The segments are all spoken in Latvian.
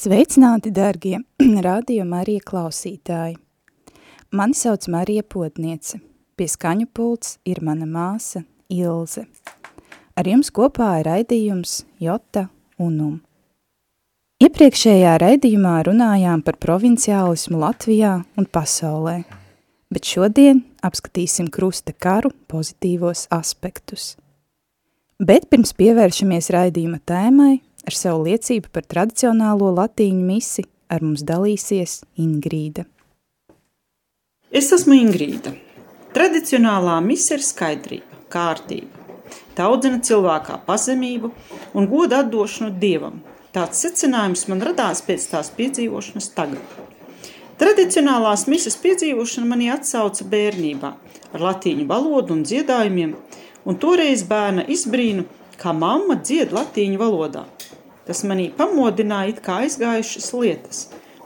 Sveicināti, darbie radio Marija klausītāji! Mani sauc Marija Potniece. Pie skaņu pults ir mana māsa Ilze. Ar jums kopā ir raidījums Jota Unum. Iepriekšējā raidījumā runājām par provinciālismu Latvijā un pasaulē, bet šodien apskatīsim krusta karu pozitīvos aspektus. Bet pirms pievēršamies raidījuma tēmai, Ar savu liecību par tradicionālo latīņu misi ar mums dalīsies Ingrīda. Es esmu Ingrīda. Tradicionālā mise ir skaidrība, kārtība. Tā audzina cilvēkā pazemību un godu atdošanu dievam. Tāds secinājums man radās pēc tās piedzīvošanas tagad. Tradicionālās misijas piedzīvošana manī atsauca bērnībā ar latīņu valodu un dziedājumiem, un toreiz bērna izbrīnu, kā mamma dzied latīņu valodā. Tas manī pamodināja it kā aizgājušas lietas,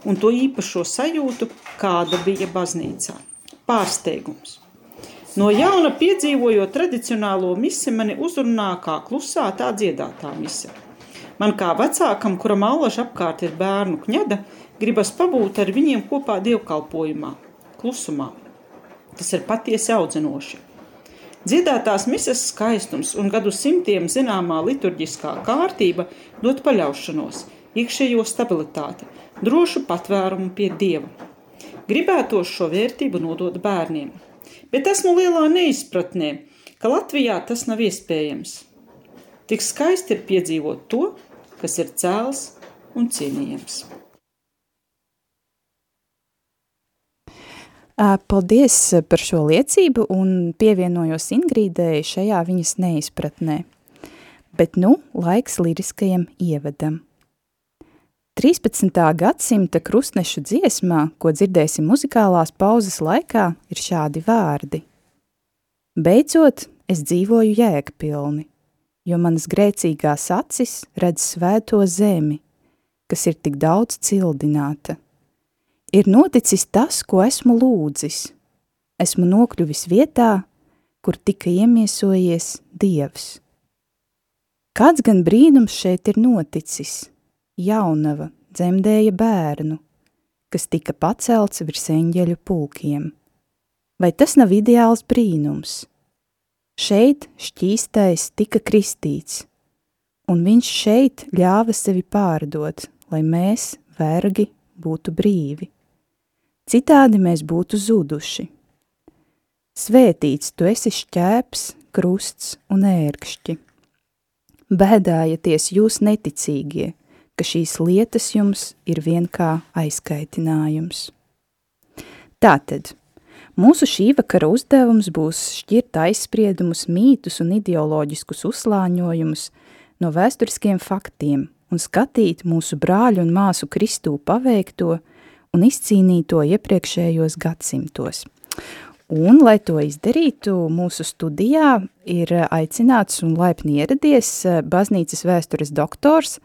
un to īpašo sajūtu, kāda bija baznīcā. Pārsteigums. No jauna piedzīvojot tradicionālo misi, mani uzrunā kā klusā, tā dziedātā mise. Man kā vecākam, kuram allaž apkārt ir bērnu kņada, gribas pabūt ar viņiem kopā dievkalpojumā, klusumā. Tas ir patiesi audzinoši. Dziedātās misas skaistums un gadu simtiem zināmā liturģiskā kārtība dod paļaušanos, iekšējo stabilitāti, drošu patvērumu pie Dieva. Gribētos šo vērtību nodot bērniem, bet esmu lielā neizpratnē, ka Latvijā tas nav iespējams. Tik skaisti ir piedzīvot to, kas ir cēls un cienījams. Paldies par šo liecību un pievienojos Ingrīdai šajā viņas neizpratnē. Bet nu laiks liriskajam ievadam. 13. gadsimta krustnešu dziesmā, ko dzirdēsim muzikālās pauzes laikā, ir šādi vārdi. Beidzot, es dzīvoju jēgpilni, jo manas grēcīgās acis redz svēto zemi, kas ir tik daudz cildināta ir noticis tas, ko esmu lūdzis. Esmu nokļuvis vietā, kur tika iemiesojies Dievs. Kāds gan brīnums šeit ir noticis? Jaunava dzemdēja bērnu, kas tika pacelts virs eņģeļu pulkiem. Vai tas nav ideāls brīnums? Šeit šķīstais tika kristīts, un viņš šeit ļāva sevi pārdot, lai mēs, vergi, būtu brīvi citādi mēs būtu zuduši. Svētīts tu esi šķēps, krusts un ērkšķi. Bēdājieties jūs neticīgie, ka šīs lietas jums ir vien kā aizkaitinājums. Tātad, mūsu šī vakara uzdevums būs šķirt aizspriedumus, mītus un ideoloģiskus uzslāņojumus no vēsturiskiem faktiem un skatīt mūsu brāļu un māsu Kristū paveikto – un izcīnīto iepriekšējos gadsimtos. Un, lai to izdarītu, mūsu studijā ir aicināts un laipni ieradies baznīcas vēstures doktors,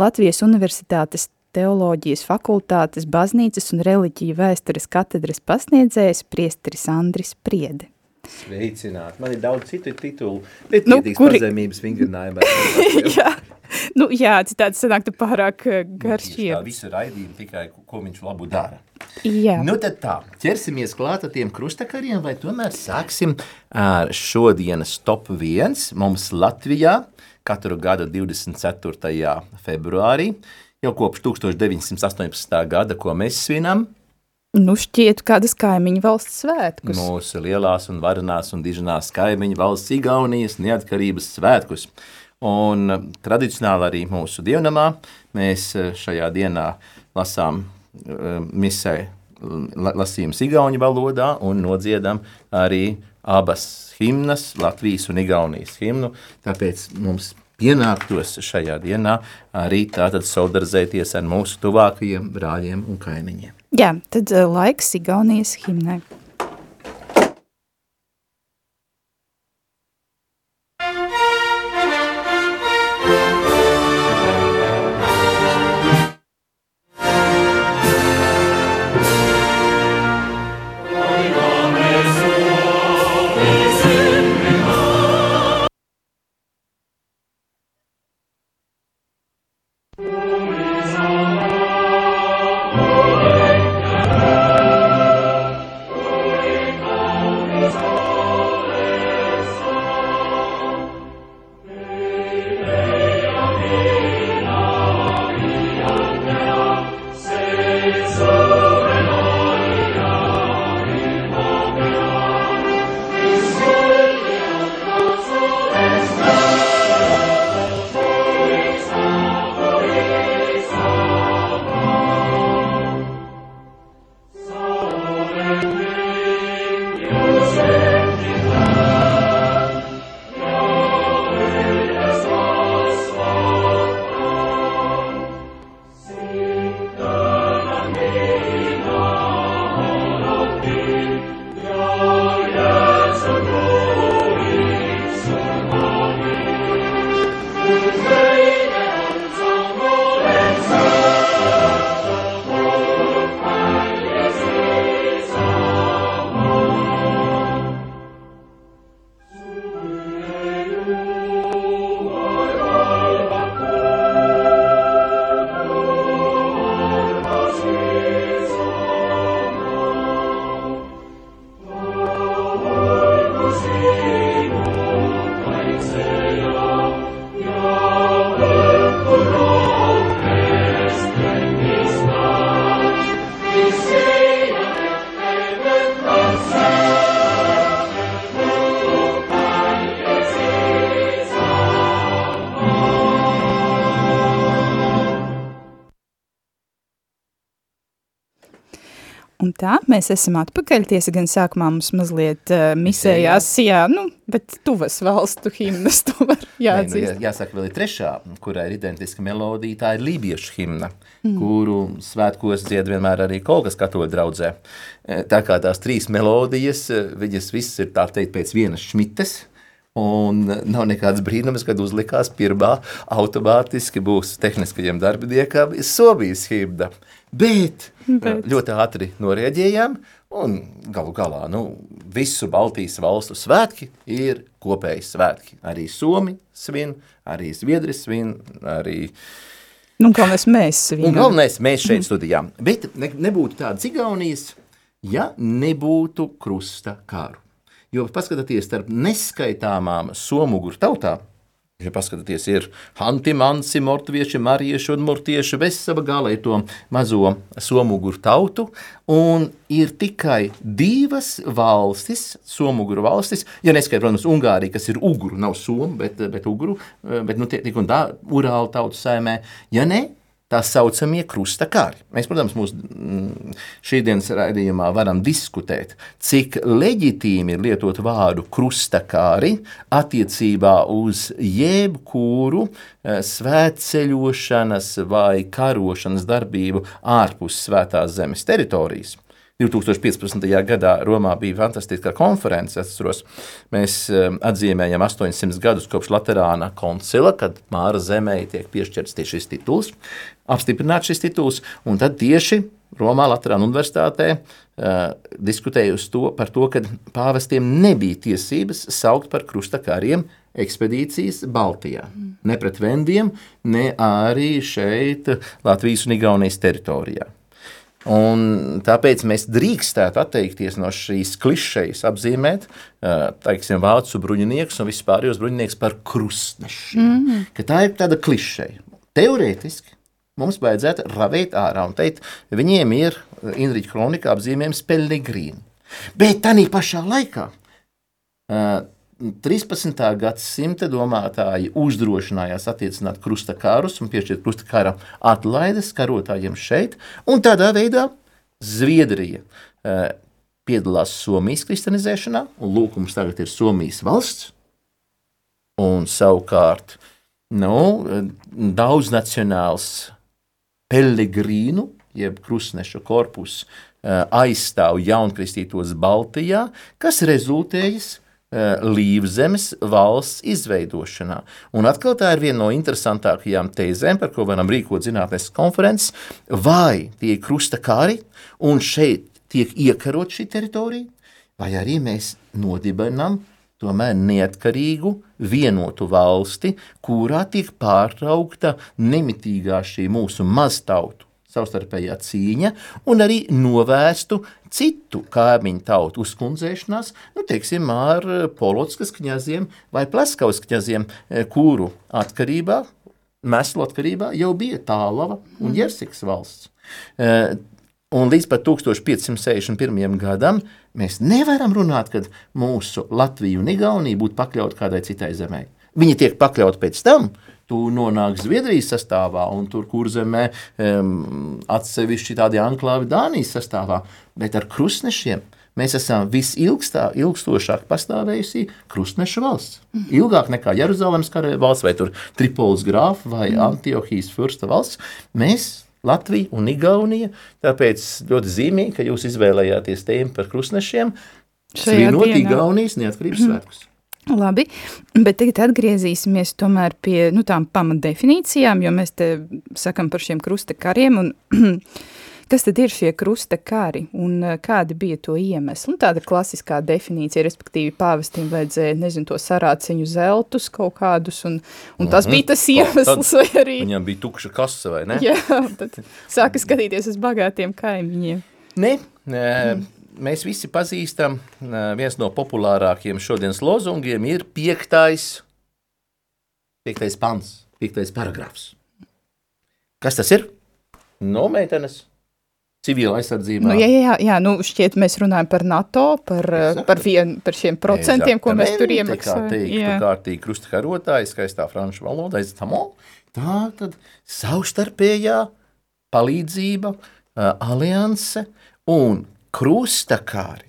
Latvijas Universitātes teoloģijas fakultātes baznīcas un reliģiju vēstures katedras pasniedzējs priesteris Andris Priede. Sveicināt, man ir daudz citu titulu, bet nu, kuri... pazemības vingrinājumā. Jā, nu, jā, citādi sanāk, tu pārāk eh, garš ievis. Tā visu raidījumu tikai, ko viņš labu dara. Jā. Nu tad tā, ķersimies klāt tiem krustakariem, vai tomēr sāksim ar šodienas top 1 mums Latvijā katru gadu 24. februārī, jau kopš 1918. gada, ko mēs svinam, Nu, šķiet, kādas kaimiņu valsts svētkus. Mūsu lielās un varenās un diženās kaimiņu valsts Igaunijas neatkarības svētkus. Un eh, tradicionāli arī mūsu dievnamā mēs eh, šajā dienā lasām uh, misē lasījums igauņu valodā un nodziedam arī abas himnas, Latvijas un Igaunijas himnu, tāpēc mums pienāktos šajā dienā arī tātad solidarizēties ar mūsu tuvākajiem brāļiem un kaimiņiem. Jā, tad laiks Igaunijas himnai. Mēs esam atpakaļ, tiesa gan sākumā mums mazliet uh, misējās, jā, nu, bet tuvas valstu himnas, to var jāatzīst. Nē, nu, jā, jāsaka, vēl ir trešā, kurai ir identiska melodija, tā ir lībiešu himna, mm. kuru svētkos dzied vienmēr arī Kolgas katoļu draudzē. Tā kā tās trīs melodijas, viņas visas ir tā teikt pēc vienas šmites, Un nav nekāds brīnums, kad uzlikās pirmā automātiski būs tehniskajiem darbiniekam Somijas himna. Bet, Bet ļoti ātri norēģējām un galu galā nu, visu Baltijas valstu svētki ir kopēji svētki. Arī Somi svin, arī Zviedri svin, arī Nu, galvenais mēs svinam. Un galvenais mēs šeit studijām. Bet ne, nebūtu tādas Igaunijas, ja nebūtu krusta kāru. Jo paskatieties, starp neskaitāmām somuguru tautām, ja paskatieties, ir hanti, mansi, mortvieši, marieši un mortieši, vesava galē to mazo somuguru tautu, un ir tikai divas valstis, somuguru valstis, ja neskait, protams, Ungārija, kas ir uguru, nav somu, bet, bet uguru, bet nu tik un tā, urāla tautu saimē, ja ne, tā saucamie krustakari. Mēs, protams, mūsu mm, šīdienas raidījumā varam diskutēt, cik leģitīmi ir lietot vārdu krustakari attiecībā uz jebkuru eh, svētceļošanas vai karošanas darbību ārpus svētās zemes teritorijas. 2015. gadā Romā bija fantastiska konference. Atceros, mēs um, atzīmējam 800 gadus kopš Latvijas koncila, kad Māra zemē tiek piešķirts tieši šis tituls, apstiprināts šis tituls. Un tad tieši Romā, Latvijas Universitātē uh, diskutēja to, par to, ka pāvestiem nebija tiesības saukt par krustakāriem ekspedīcijas Baltijā. Mm. Ne pret vendiem, ne arī šeit Latvijas un Igaunijas teritorijā. Un tāpēc mēs drīkstētu atteikties no šīs klišejas, apzīmēt teiksim, vācu bruņinieks un vispārējos bruņinieks par krustnešiem. Mm -hmm. Tā ir tāda klišeja. Teorētiski mums vajadzētu ravēt ārā un teikt, viņiem ir Inriča kronikā apzīmējums Pellegrīni. Bet tā pašā laikā 13. gadsimta domātāji uzdrošinājās attiecināt krustakārus un piešķirt krustakāra atlaides karotājiem šeit, un tādā veidā Zviedrija piedalās Somijas kristianizēšanā, un lūk, mums tagad ir Somijas valsts, un savukārt nu, daudz nacionāls Pellegrīnu, jeb krustneša korpus, eh, aizstāv jaunkristītos Baltijā, kas rezultējas Līvzemes valsts izveidošanā. Un atkal tā ir viena no interesantākajām tēzēm, par ko varam rīkot zinātnes konferences, vai tie ir krusta kari, un šeit tiek iekarot šī teritorija, vai arī mēs nodibinām tomēr neatkarīgu, vienotu valsti, kurā tiek pārtraukta nemitīgā šī mūsu maztautu savstarpējā cīņa, un arī novērstu citu kaimiņu tautu uzkundzēšanās, nu, teiksim, ar Polotskas kņaziem vai Pleskavas kņaziem, eh, kuru atkarībā, meslu atkarībā jau bija Tālava un Jersiks valsts. Eh, un līdz pat 1561. gadam mēs nevaram runāt, ka mūsu Latvija un Igaunija būtu pakļauti kādai citai zemē. Viņi tiek pakļauti pēc tam, tu nonāk Zviedrijas sastāvā, un tur kurzemē um, atsevišķi tādi anklāvi Dānijas sastāvā, bet ar krustnešiem mēs esam visilgstošāk pastāvējusi krustneša valsts. Ilgāk nekā Jeruzalemes valsts, vai Tripolis grāfa vai Antiohijas fursta valsts. Mēs Latvija un Igaunija. Tāpēc ļoti zīmīgi, ka jūs izvēlējāties tēmu par krustnešiem, svinot Igaunijas neatkarības Mhm. svētkus. Labi, bet tagad atgriezīsimies tomēr pie nu, tām pamatdefinīcijām, jo mēs te sakam par šiem krusta kariem, un kas tad ir šie krusta kari, un eh, kādi bija to iemesli? Un tāda klasiskā definīcija, respektīvi pāvestim vajadzēja, nezinu, to sarāciņu zeltus kaut kādus, un, un tas Mhm. bija tas iemesls, vai arī... Viņam bija tukša kasa, vai ne? Jā, tad sāka skatīties uz bagātiem kaimiņiem. Ne, nē, mēs visi pazīstam, viens no populārākajiem šodienas lozungiem ir piektais, piektais pants, piektais paragrafs. Kas tas ir? No meitenes, civila aizsardzībā. Nu, jā, jā, jā, nu šķiet mēs runājam par NATO, par, Exactly. par, vien, par šiem procentiem, ko mēs tur Kā iemaksājam. teikt, Jā. kārtīgi krustkarotāji, skaistā franču valodā, aiztamo, tā tad savstarpējā palīdzība, alianse un krustakāri.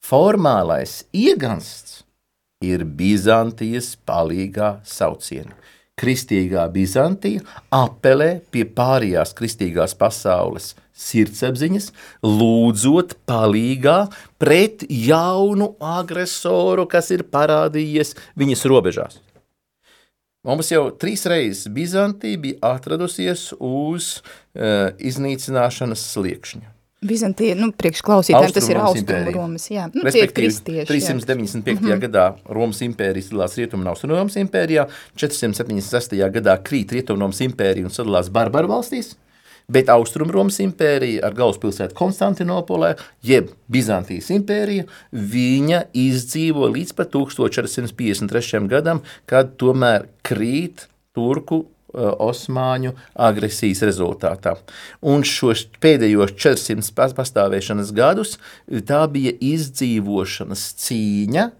Formālais iegansts ir Bizantijas palīgā sauciena. Kristīgā Bizantija apelē pie pārējās kristīgās pasaules sirdsapziņas, lūdzot palīgā pret jaunu agresoru, kas ir parādījies viņas robežās. Mums jau trīs reizes Bizantija bija atradusies uz uh, iznīcināšanas sliekšņa. Bizantija, nu, priekšklausītājiem tas ir Austrumu. Romas, jā. Nu, tie ir kristieši, jā. 395. Mm -hmm. gadā Romas impērija sadalās Rietumu un Austrumu Romas impērijā, 476. gadā krīt Rietumu Romas impērija un sadalās Barbaru valstīs, bet Austrumu Romas impērija ar galvaspilsētu Konstantinopolē, jeb Bizantijas impērija, viņa izdzīvo līdz pat 1453. gadam, kad tomēr krīt Turku Osmaņu agresijas rezultātā. Un šos pēdējos 400 pas- pastāvēšanas gadus tā bija izdzīvošanas cīņa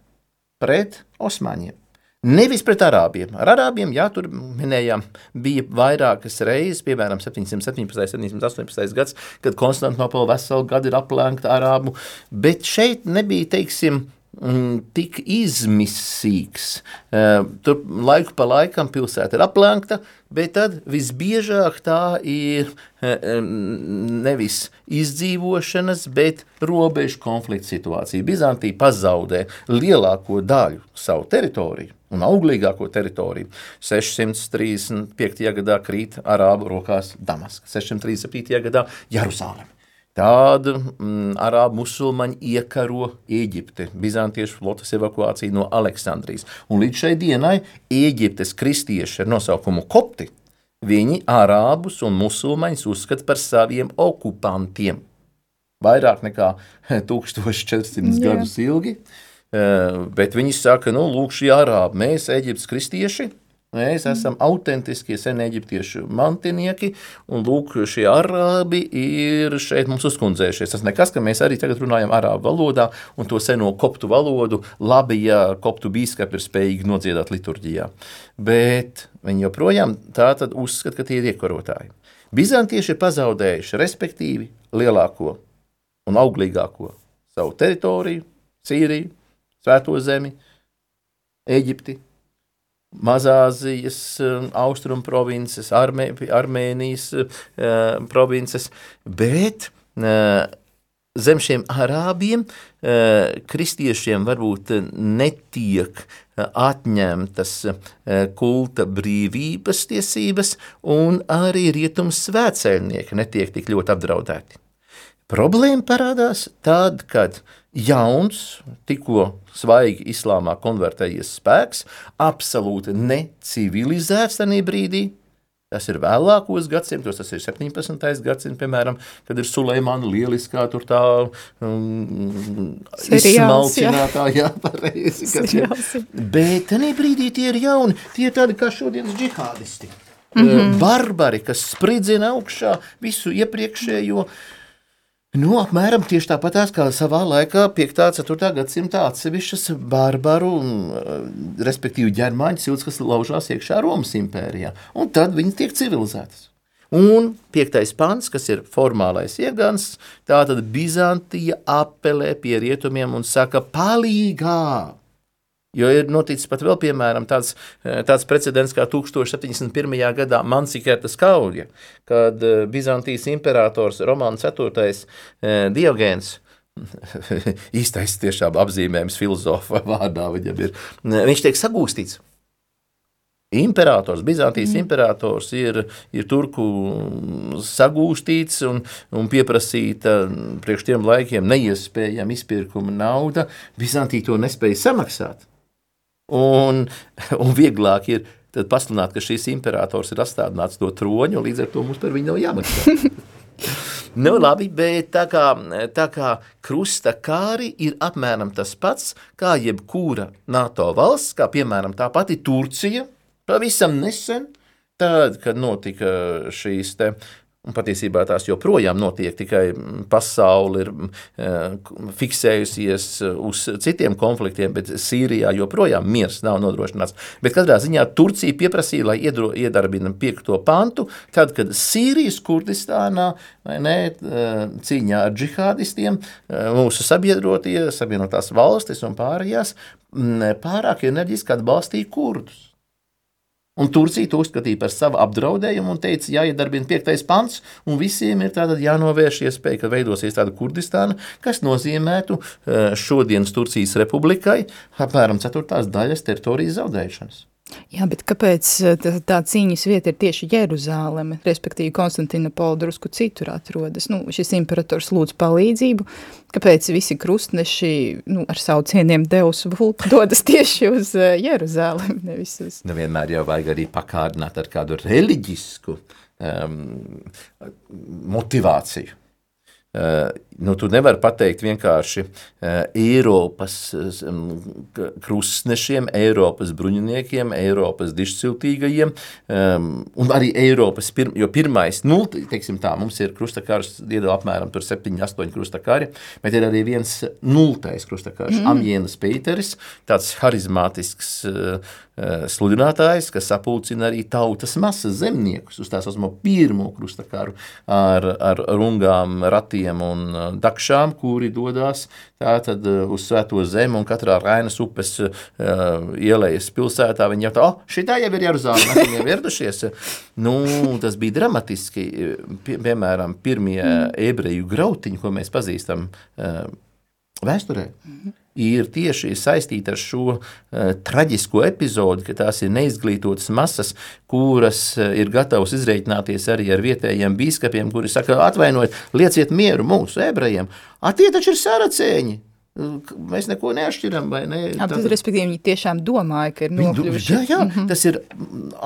pret Osmaņiem. Nevis pret arābiem. Ar arābiem, jā, tur minējām, bija vairākas reizes, piemēram, 717, 718 gads, kad Konstantinopoli veselu gadu ir aplenkta arābu, bet šeit nebija, teiksim, tik izmisīgs. Eh, Tur laiku pa laikam pilsēta ir aplenkta, bet tad visbiežāk tā ir eh, nevis izdzīvošanas, bet robežu konflikta situācija. Bizantija pazaudē lielāko daļu savu teritoriju un auglīgāko teritoriju. 635. gadā krīt Arābu rokās Damaska, 637. gadā Jeruzaleme. Tāda mm, arābu musulmaņi iekaro Eģipti, Bizantiešu flotes evakuācija no Aleksandrijas. Un līdz šai dienai Eģiptes kristieši ar nosaukumu kopti, viņi arābus un musulmaņus uzskata par saviem okupantiem. Vairāk nekā 1400 Jā. gadus ilgi. Eh, Bet viņi saka, nu, lūk, šie arābi, mēs, Eģiptes kristieši, mēs esam autentiskie senie eģiptiešu mantinieki, un lūk, šie arābi ir šeit mums uzkundzējušies. Tas nekas, ka mēs arī tagad runājam arābu valodā, un to seno koptu valodu labi, ja koptu bīskapi ir spējīgi nodziedāt liturģijā. Bet viņi joprojām tā tad uzskata, ka tie ir iekarotāji. Bizantieši ir pazaudējuši respektīvi lielāko un auglīgāko savu teritoriju, Sīriju, Svēto zemi, Eģipti, Mazāzijas, Austrumu provinces, Armē, Armēnijas uh, provinces, bet uh, zem šiem arābiem uh, kristiešiem varbūt netiek atņemtas kulta brīvības tiesības, un arī rietumu svētceļnieki netiek tik ļoti apdraudēti. Problēma parādās tad, kad jauns, tikko svaigi islāmā konvertējies spēks, absolūti necivilizēts tajā brīdī, Tas ir vēlākos gadsimtos, tas ir 17. gadsimts, piemēram, kad ir Suleimana lieliskā tur tā um, izsmalcinātā, jā, pareizi. Seriāls, jā. Bet tajā brīdī tie ir jauni, tie ir tādi kā šodienas džihādisti. Mm -hmm. Barbari, kas spridzina augšā visu iepriekšējo, uh, Nu, apmēram tieši tāpat kā savā laikā, 5. un 4. gadsimta atsevišķas barbaru, eh, respektīvi ģermāņu cilts, kas laužās iekšā Romas impērijā. Un tad viņi tiek civilizētas. Un piektais pants, kas ir formālais iegans, tātad Bizantija apelē pie rietumiem un saka palīgā. Jo ir noticis pat vēl, piemēram, tāds, eh, tāds precedents kā 1071. gadā Mansikertas kauja, kad eh, Bizantijas imperators Romāns IV. Eh, Diogēns īstais tiešām apzīmējums filozofa vārdā viņam ir. Viņš tiek sagūstīts. Imperators, Bizantijas mm. imperators ir, ir turku sagūstīts un, un pieprasīta priekš tiem laikiem neiespējama izpirkuma nauda. Bizantija to nespēja samaksāt. Un, un vieglāk ir pasludināt, ka šīs imperators ir atstādināts no troņa, un līdz ar to mums par viņu nav jāmaksā. nu, labi, bet tā kā, tā kā krusta kāri ir apmēram tas pats, kā jebkura NATO valsts, kā piemēram tā pati Turcija, pavisam nesen, tad, kad notika šīs te Un patiesībā tās joprojām notiek, tikai pasaule ir uh, fiksējusies uz citiem konfliktiem, bet Sīrijā joprojām miers nav nodrošināts. Bet katrā ziņā Turcija pieprasīja, lai iedro, iedarbina piekto pantu, tad, kad Sīrijas Kurdistānā ne, uh, cīņā ar džihādistiem mūsu sabiedrotie, savienotās valstis un pārējās pārāk enerģiski atbalstīja kurdus. Un Turcija to uzskatīja par savu apdraudējumu un teica, jāiedarbina piektais pants, un visiem ir jānovērš iespēja, ka veidosies tāda Kurdistāna, kas nozīmētu eh, šodienas Turcijas republikai apmēram ceturtās daļas teritorijas zaudēšanas. Jā, bet kāpēc eh, tā, tā cīņas vieta ir tieši Jeruzāleme, respektīvi Konstantina Pola drusku citur atrodas? Nu, šis imperators lūdz palīdzību, kāpēc visi krustneši nu, ar savu cieniem Deus vult dodas tieši uz eh, Jeruzālemi, nevis uz... Nevienmēr jau vajag arī pakārdināt ar kādu reliģisku um, motivāciju. Uh, nu, tu nevari pateikt vienkārši uh, Eiropas uh, krustnešiem, Eiropas bruņiniekiem, Eiropas dišciltīgajiem um, un arī Eiropas, pir, jo pirmais, nu, teiksim tā, mums ir krustakārs, iedala apmēram tur 7, 8 krustakāri, bet ir arī viens nultais krustakārs, mm. Amjēnas Pēteris, tāds harizmātisks sludinātājs, kas sapulcina arī tautas masas zemniekus uz tās osmo pirmo krustakāru ar, ar rungām, ratiem un dakšām, kuri dodas tātad uz Svēto zemi un katrā Rainas upes uh, ielējas pilsētā. Viņi jautā, oh, šitā jau ir Jeruzālē, mēs viņiem ieradušies. Nu, tas bija dramatiski, pie, piemēram, pirmie ebreju grautiņi, ko mēs pazīstam uh, vēsturē. Mm -hmm ir tieši saistīta ar šo uh, traģisko epizodi, ka tās ir neizglītotas masas, kuras uh, ir gatavas izreikināties arī ar vietējiem biskupiem, kuri saka, atvainojiet, lieciet mieru mūsu ebrejiem. Tie taču ir saracēņi. Mēs neko neatšķiram, ne? Jā, tad, respektīvi, viņi tiešām domāja, ka ir nokļuvuši. Jā, jā, mm -hmm. tas ir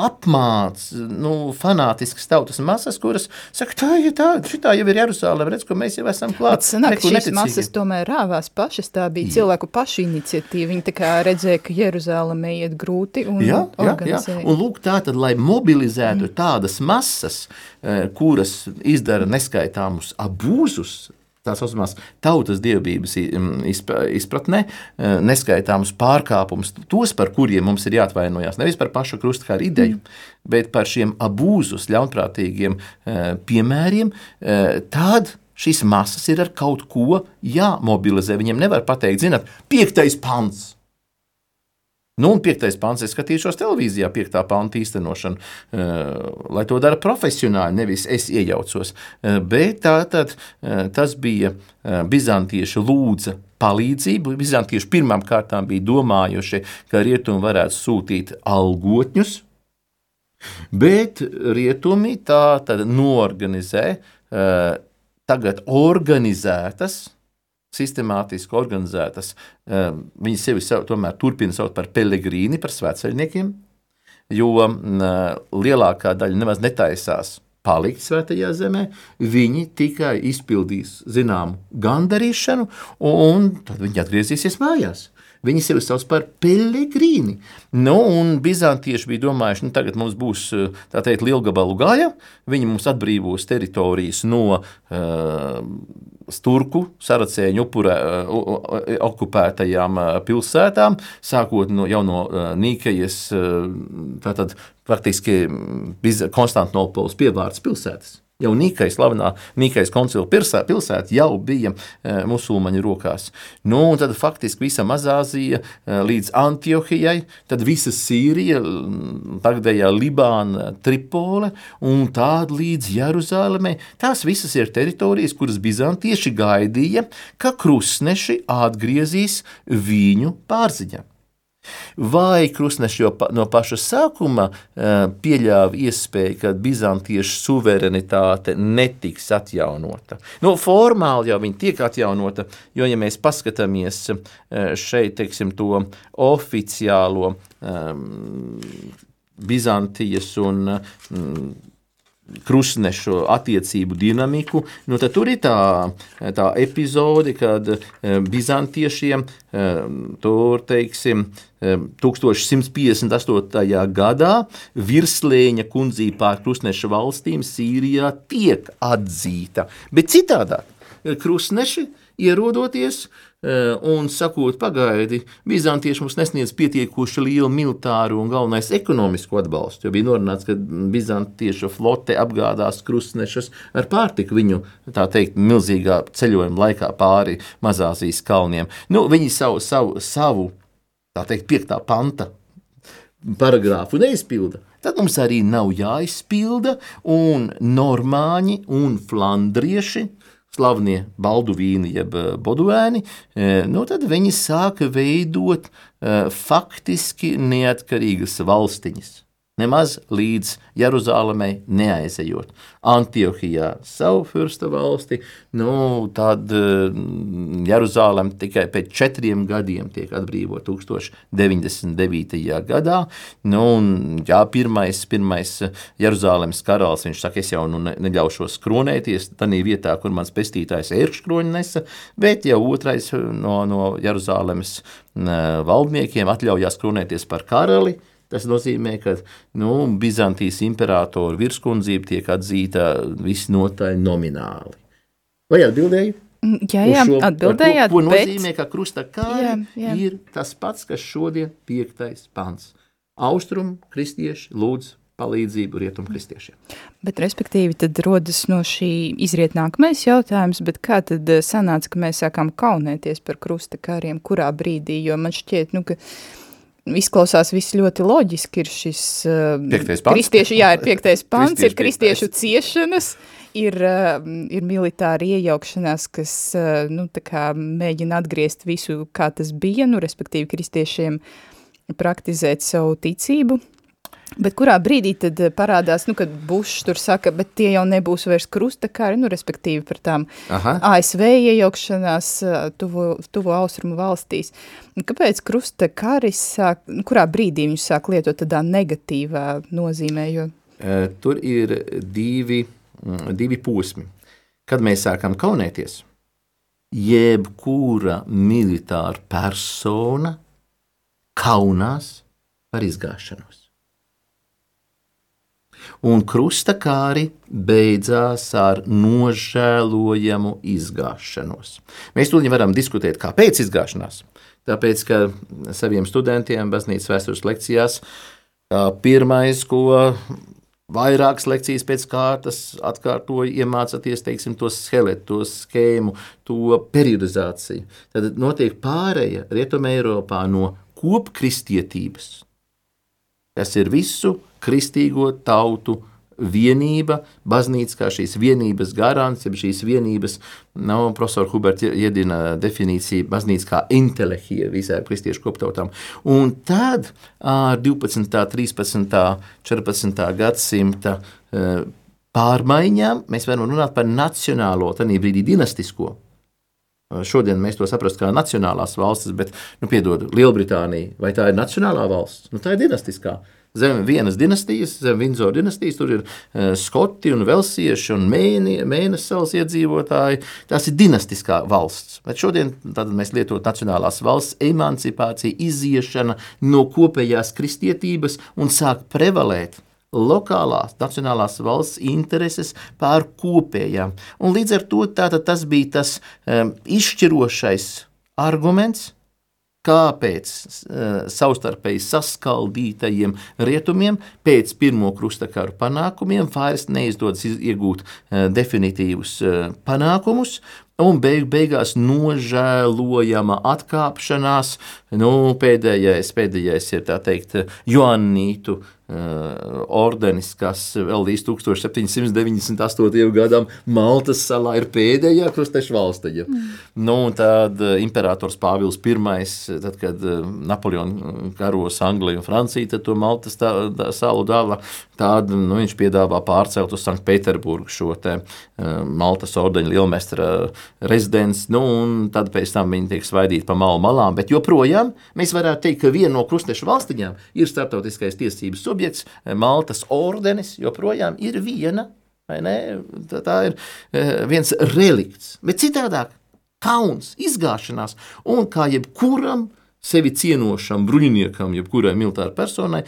apmāts, nu, fanātisks tautas masas, kuras saka, tā ir tā, šitā jau ir Jeruzālēm, redz, ko mēs jau esam klāt. Bet sanāk, šīs neticīgi. masas tomēr rāvās pašas, tā bija jā. cilvēku pašu iniciatīva, viņi tā kā redzēja, ka Jeruzālēmē iet grūti un jā. Jā, jā. Un lūk tā tad, lai mobilizētu mm. tādas masas, eh, kuras izdara neskaitāmus abūzus, tā saucamās tautas dievības izpratnē, e, neskaitāmus pārkāpumus, tos, par kuriem mums ir jāatvainojas. Nevis par pašu krustkāru ideju, mm. bet par šiem abūzus, ļaunprātīgiem e, piemēriem, e, tad šīs masas ir ar kaut ko jāmobilizē. Viņiem nevar pateikt, zinot, piektais pants. Nu, un piektais pants, es skatīšos televīzijā, piektā panta īstenošanu, uh, lai to dara profesionāli, nevis es iejaucos. Uh, bet tā tad uh, tas bija bizantiešu lūdza palīdzību. Bizantieši pirmām kārtām bija domājuši, ka rietumi varētu sūtīt algotņus, bet rietumi tā tad norganizē tagad organizētas sistemātiski organizētas. Ehm, viņi sevi savu, tomēr turpina saukt par pelegrīni, par svētceļniekiem, jo lielākā daļa nemaz netaisās palikt svētajā zemē, viņi tikai izpildīs zināmu gandarīšanu, un tad viņi atgriezīsies mājās. Viņi sevi sauc par pelegrīni. Nu, un bizantieši bija domājuši, ka nu, tagad mums būs tā teikt, lielgabalu gaļa, viņi mums atbrīvos teritorijas no uh, turku saracēņu upurē, okupētajām pilsētām, sākot no, jau no Nīkejas, tātad praktiski Konstantinopolis pievārds pilsētas. Jau Nīkais, slavenā Nīkais koncila pilsēta jau bija e, musulmaņu rokās. Nu, tad faktiski visa Mazāzija e, līdz Antiohijai, tad visa Sīrija, tagadējā Libāna, Tripole un tāda līdz Jeruzalemē. Tās visas ir teritorijas, kuras bizantieši gaidīja, ka krustneši atgriezīs viņu pārziņā. Vai krustneši no paša sākuma uh, pieļāva iespēju, ka bizantiešu suverenitāte netiks atjaunota? Nu, formāli jau viņa tiek atjaunota, jo, ja mēs paskatāmies uh, šeit, teiksim, to oficiālo um, Bizantijas un um, krustnešu attiecību dinamiku, nu, tad tur ir tā, tā epizode, kad bizantiešiem tur, teiksim, 1158. gadā virslēņa kundzība pār krustneša valstīm Sīrijā tiek atzīta, bet citādāk krustneši ierodoties un sakot, pagaidi, Bizantieši mums nesniedz pietiekoši lielu militāru un galvenais ekonomisku atbalstu. Jo bija norunāts, ka Bizantiešu flote apgādās krustnešus ar pārtiku viņu tā teikt milzīgā ceļojuma laikā pāri Mazāzijas kalniem. Nu, viņi savu, savu, savu tā teikt, piektā panta paragrāfu neizpilda. Tad mums arī nav jāizpilda, un normāņi un flandrieši slavenie balduvīni, jeb eh, boduēni, eh, nu, tad viņi sāka veidot uh, faktiski neatkarīgas valstiņas nemaz līdz Jeruzalemei neaizejot. Antiohijā savu fursta valsti, nu, tad mm, Jeruzalem tikai pēc četriem gadiem tiek atbrīvot 1099. gadā. Nu, un, jā, pirmais, pirmais Jeruzalemes karalis, viņš saka, es jau nu neļaušos kronēties tādā vietā, kur mans pestītājs ērkškroņi nesa, bet jau otrais no, no Jeruzalemes mm, valdniekiem atļaujās kronēties par karali, Tas nozīmē, ka nu, Bizantijas imperatora virskundzība tiek atzīta visnotaļ nomināli. Vai atbildēju? Mm, jā, jā šo, atbildējāt. Ko, ko bet... nozīmē, ka krustakāri ir tas pats, kas šodien piektais pants. Austrum kristieši lūdz palīdzību rietumu kristiešiem. Bet, respektīvi, tad rodas no šī izriet nākamais jautājums, bet kā tad eh, sanāca, ka mēs sākām kaunēties par krustakāriem, kurā brīdī, jo man šķiet, nu, ka Izklausās viss ļoti loģiski, ir šis uh, kristiešu, jā, ir piektais pants, ir kristiešu ciešanas, ir, uh, ir militāra iejaukšanās, kas, uh, nu, mēģina atgriezt visu, kā tas bija, nu, respektīvi kristiešiem praktizēt savu ticību, Bet kurā brīdī tad eh, parādās, nu, kad Bušs tur saka, bet tie jau nebūs vairs krustakari, nu, respektīvi par tām Aha. ASV iejaukšanās eh, tuvo, tuvo austrumu valstīs. Kāpēc krustakaris sāk, nu, kurā brīdī viņš sāk lietot tādā negatīvā nozīmē? Jo... Uh, tur ir divi, mm, divi posmi. Kad mēs sākam kaunēties, jebkura militāra persona kaunās par izgāšanos un krustakāri beidzās ar nožēlojamu izgāšanos. Mēs tūlīt varam diskutēt, kāpēc izgāšanās. Tāpēc, ka saviem studentiem baznīcas vēstures lekcijās pirmais, ko vairākas lekcijas pēc kārtas, atkārtoju, iemācāties teiksim, to skeletu, to schēmu, to periodizāciju. Tad notiek pāreja Rietumē Eiropā no kopkristietības, kas ir visu kristīgo tautu vienība, baznīca kā šīs vienības garants, jeb šīs vienības, nav no, profesora Huberta iedina definīciju baznīca kā intelehija visām kristiešu koptautām. Un tad ar 12., 13., 14. gadsimta pārmaiņām mēs varam runāt par nacionālo, tādā brīdī dinastisko. Šodien mēs to saprotam kā nacionālās valstis, bet, nu, piedod, Lielbritānija, vai tā ir nacionālā valsts? Nu, tā ir dinastiskā zem vienas dinastijas, zem Vindzora dinastijas. Tur ir uh, skoti un velsieši un mēnesis salas iedzīvotāji. Tās ir dinastiskā valsts. Bet šodien mēs lietojam nacionālās valsts emancipāciju, iziešana no kopējās kristietības un sāk prevalēt lokālās, nacionālās valsts intereses pār kopējām. Un līdz ar to tas bija tas um, izšķirošais arguments, kāpēc uh, savstarpēji saskaldītajiem rietumiem pēc pirmo krustakaru panākumiem vairs neizdodas iegūt uh, definitīvus uh, panākumus, un beig, beigās nožēlojama atkāpšanās. Nu, pēdējais, pēdējais ir tā teikt, Joannītu Uh, ordenis, kas vēl līdz 1798. gadam Maltas salā ir pēdējā krusteša valstiņa. Mm. Nu, tad uh, imperators Pāvils I, tad, kad uh, Napoleons karos Angliju un Franciju, tad to Maltas tā, tā, salu dala, tad nu, viņš piedāvā pārcelt uz Sanktpēterburgu šo te Maltas ordeņa lielmestra rezidents, nu, un tad pēc tam viņi tiek svaidīti pa malu malām, bet joprojām mēs varētu teikt, ka viena no krusteša valstiņām ir starptautiskais tiesības subjekts, eh, Maltas ordenis, joprojām ir viena. Tā ir eh, viens relikts, bet citādāk kauns, izgāšanās un kā jebkuram sevi cienošam bruņiniekam, jebkurai militārai personai,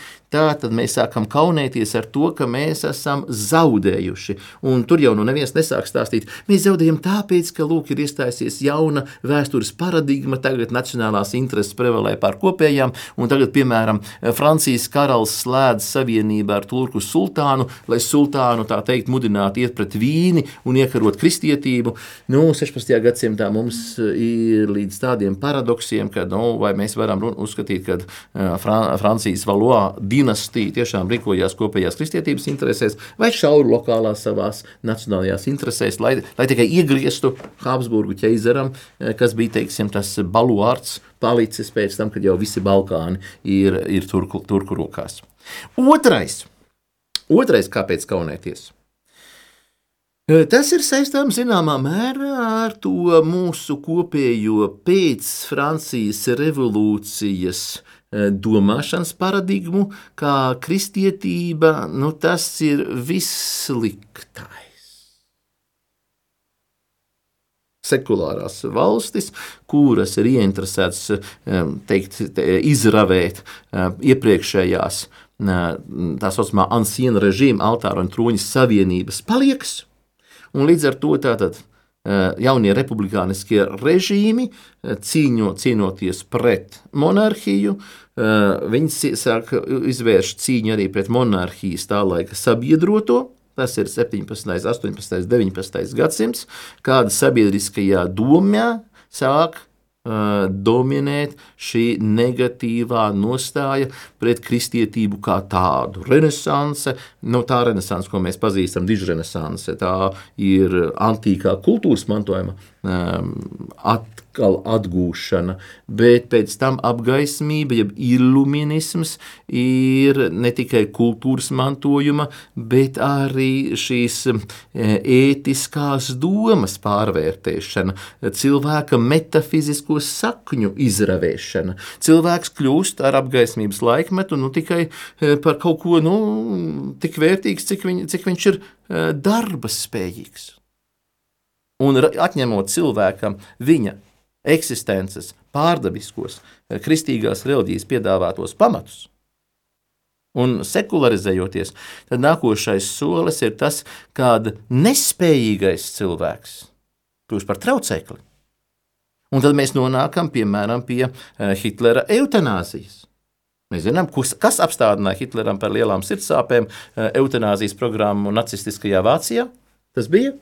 tad mēs sākam kaunēties ar to, ka mēs esam zaudējuši. Un tur jau nu neviens nesāk stāstīt, mēs zaudējam tāpēc, ka lūk, ir iestājusies jauna vēstures paradigma, tagad nacionālās intereses prevalē pār kopējām, un tagad, piemēram, Francijas karalis slēdz savienību ar Turku sultānu, lai sultānu tā teikt mudinātu iet pret vīni un iekarot kristietību. Nu, 16. gadsimtā mums ir līdz tādiem paradoksiem, ka nu, vai mēs varam uzskatīt, ka Fran Francijas Valois dinastija tiešām rīkojās kopējās kristietības interesēs vai šauru lokālās savās nacionālajās interesēs, lai, lai tikai iegrieztu Habsburgu ķeizaram, kas bija teiksim, tas baluārds palicis pēc tam, kad jau visi Balkāni ir, ir turku, turku rokās. Otrais, otrais kāpēc kaunēties? Tas ir saistāms zināmā mērā ar to mūsu kopējo pēc Francijas revolūcijas domāšanas paradigmu, kā kristietība, nu tas ir vissliktais. Sekulārās valstis, kuras ir ieinteresētas teikt, izravēt iepriekšējās tā saucamā anciena režīma altāra un troņa savienības palieks, Un līdz ar to tātad jaunie republikāniskie režīmi cīņo, cīnoties pret monarhiju, viņi sāk izvērst cīņu arī pret monarhijas tā laika sabiedroto, Tas ir 17, 18, 19 gadsimts, kāda sabiedriskajā domā sāk dominēt šī negatīvā nostāja pret kristietību kā tādu. Renesanse, nu, tā renesanse, ko mēs pazīstam, dižrenesanse, tā ir antīkā kultūras mantojuma um, atkal atgūšana, bet pēc tam apgaismība, jeb iluminisms ir ne tikai kultūras mantojuma, bet arī šīs e, ētiskās domas pārvērtēšana, cilvēka metafizisko sakņu izravēšana. Cilvēks kļūst ar apgaismības laikmetu nu, tikai e, par kaut ko nu, tik vērtīgs, cik, viņ, cik viņš ir e, darba spējīgs. Un atņemot cilvēkam viņa eksistences, pārdabiskos, eh, kristīgās reliģijas piedāvātos pamatus. Un sekularizējoties, tad nākošais solis ir tas, kad nespējīgais cilvēks kļūst par traucēkli. Un tad mēs nonākam piemēram pie eh, Hitlera eutanāzijas. Mēs zinām, kas apstādināja Hitleram par lielām sirdsāpēm, eh, eutanāzijas programmu nacistiskajā Vācijā. Tas bija.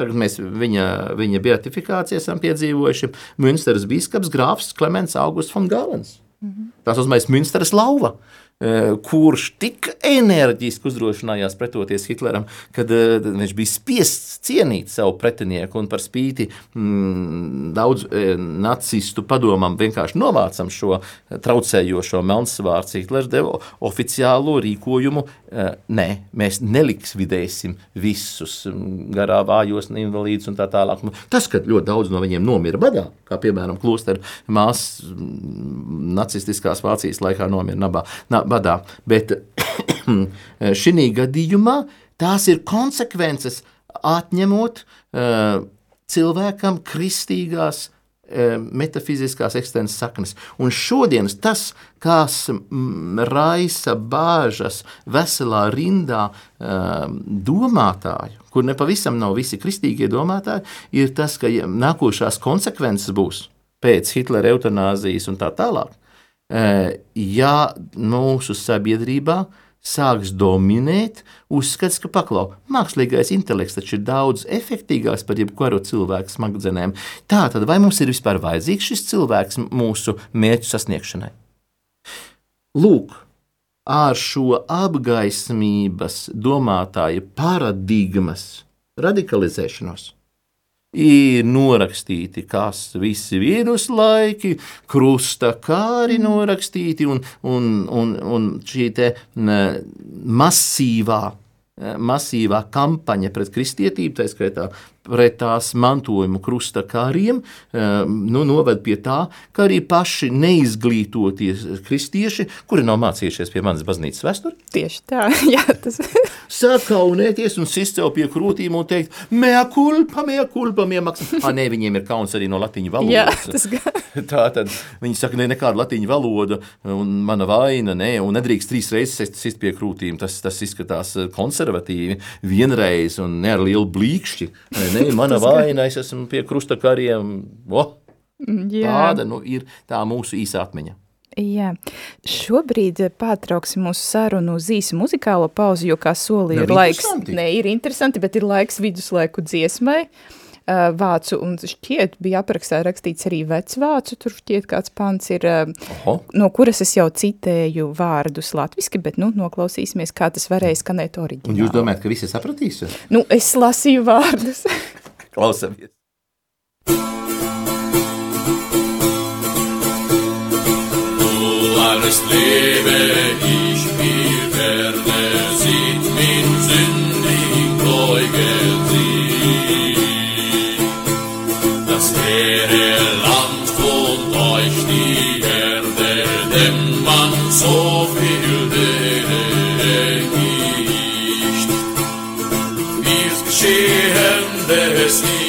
Tagad mēs viņa, viņa beatifikāciju esam piedzīvojuši. Münsteras biskups grāfs Klimants Augusts von Galens. Mm -hmm. Tas nozīmē Münsteras lauva. Eh, kurš tik enerģiski uzdrošinājās pretoties Hitleram, kad uh, viņš bija spiests cienīt savu pretinieku un par spīti mm, daudz uh, nacistu padomam vienkārši novācam šo traucējošo melnsvārdu. Hitlers deva oficiālo rīkojumu, nē, mēs nelikvidēsim visus mm, garā vājos invalīdus un tā tālāk. Tas, ka ļoti daudz no viņiem nomira badā, kā piemēram klosteru māsas mm, nacistiskās Vācijas laikā nomira nabā. Na, badā. Bet šī gadījumā tās ir konsekvences atņemot uh, cilvēkam kristīgās uh, metafiziskās eksistences saknes. Un šodienas tas, kas raisa bāžas veselā rindā uh, domātāju, kur nepavisam nav visi kristīgie domātāji, ir tas, ka nākošās konsekvences būs pēc Hitlera eutanāzijas un tā tālāk ja mūsu sabiedrībā sāks dominēt uzskats, ka paklau, mākslīgais intelekts taču ir daudz efektīvāks par jebkuru cilvēku smadzenēm. Tā tad vai mums ir vispār vajadzīgs šis cilvēks mūsu mērķu sasniegšanai? Lūk, ar šo apgaismības domātāja paradigmas radikalizēšanos ir norakstīti, kas visi viduslaiki, krusta kāri norakstīti un, un, un, un šī te masīvā, masīvā kampaņa pret kristietību, tā skaitā pret tās mantojumu krusta kāriem, nu, noved pie tā, ka arī paši neizglītoties kristieši, kuri nav mācījušies pie manas baznīcas vēsturi. Tieši tā, jā, tas sāk kaunēties un sist sev pie krūtīm un teikt, mea culpa, mea culpa, mea maksā. Ah, nē, viņiem ir kauns arī no latīņu valodas. Jā, tas gan. Tā tad viņi saka, ne, nekāda latīņu valoda un mana vaina, nē, un nedrīkst trīs reizes sist pie krūtīm. Tas, tas izskatās konservatīvi vienreiz un ne ar lielu blīkšķi. Nē, mana vaina, es esmu pie krusta kariem. Oh, tāda nu, ir tā mūsu īsa atmiņa. Jā, šobrīd pārtrauksim mūsu sarunu uz īsu muzikālo pauzi, jo, kā solīja, ir laiks, ne, ir interesanti, bet ir laiks viduslaiku dziesmai. Uh, vācu, un šķiet, bija aprakstā rakstīts arī vecvācu, tur šķiet kāds pants ir, uh, no kuras es jau citēju vārdus latviski, bet, nu, noklausīsimies, kā tas varēja skanēt oriģināli. Un jūs domājat, ka visi sapratīs? Nu, es lasīju vārdus. Klausamies. alles lebe ich, wie werde sieht min sündig Gläubel Ehre Land und euch die Erde, dem man so viel Ehre gibt. Wie geschehen, des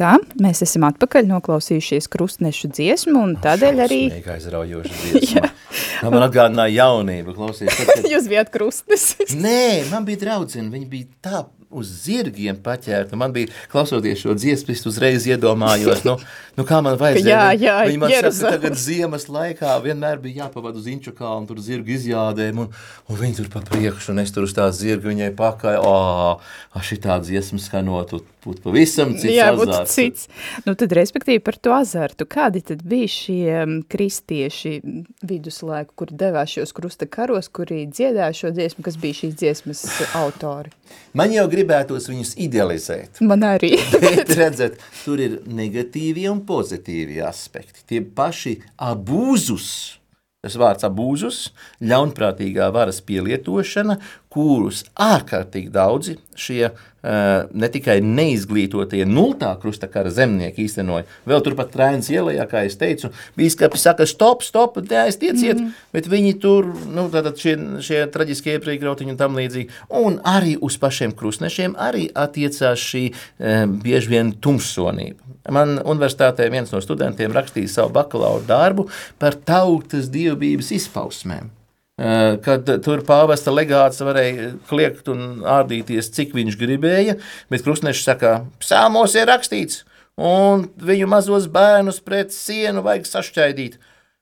tā, mēs esam atpakaļ noklausījušies krustnešu dziesmu, un tādēļ arī Šausmīgi aizraujoša dziesma. Man, man atgādināja jaunību, klausies. Tad, kad... jūs bijāt krustnesis. Nē, man bija draudzene, viņa bija tā uz zirgiem paķērta. Man bija, klausoties šo dziesmu, es uzreiz iedomājos, nu, nu kā man vajadzēja. Jā, jā, Viņa man saka, Jeruzalem. tagad ziemas laikā vienmēr bija jāpavada uz Inču kalnu, tur zirgu izjādēm, un, un viņi tur pa priekšu, un es tur uz tā zirga viņai pakaļ. O, šitā dziesma skanotu, būtu pavisam cits Jā, būtu azarts. cits. Nu, tad, respektīvi, par to azartu. Kādi tad bija šie kristieši viduslaiku, kuri devās šos krusta karos, kuri dziedāja šo dziesmu, kas bija šīs dziesmas autori? Man jau gribētos viņus idealizēt. Man arī. Bet, redzat, tur ir negatīvie un pozitīvie aspekti. Tie paši abūzus, tas vārds abūzus, ļaunprātīgā varas pielietošana, kurus ārkārtīgi daudzi šie uh, ne tikai neizglītotie nultā krustakara zemnieki īstenoja, vēl turpat Trainas ielajā, kā es teicu, bīskapi saka, stop, stop, neaiztieciet, mm -hmm. bet viņi tur, nu, tātad šie, šie traģiskie iepriekļautiņi un tam līdzīgi, un arī uz pašiem krustnešiem arī attiecās šī um, bieži vien tumsonība. Man universitātē viens no studentiem rakstīja savu bakalaura darbu par tautas dievbības izpausmēm. Eh, Kad tur pāvesta legāts varēja kliegt un ārdīties, cik viņš gribēja, bet krustnešs saka, psalmos ir rakstīts, un viņu mazos bērnus pret sienu vajag sašķaidīt.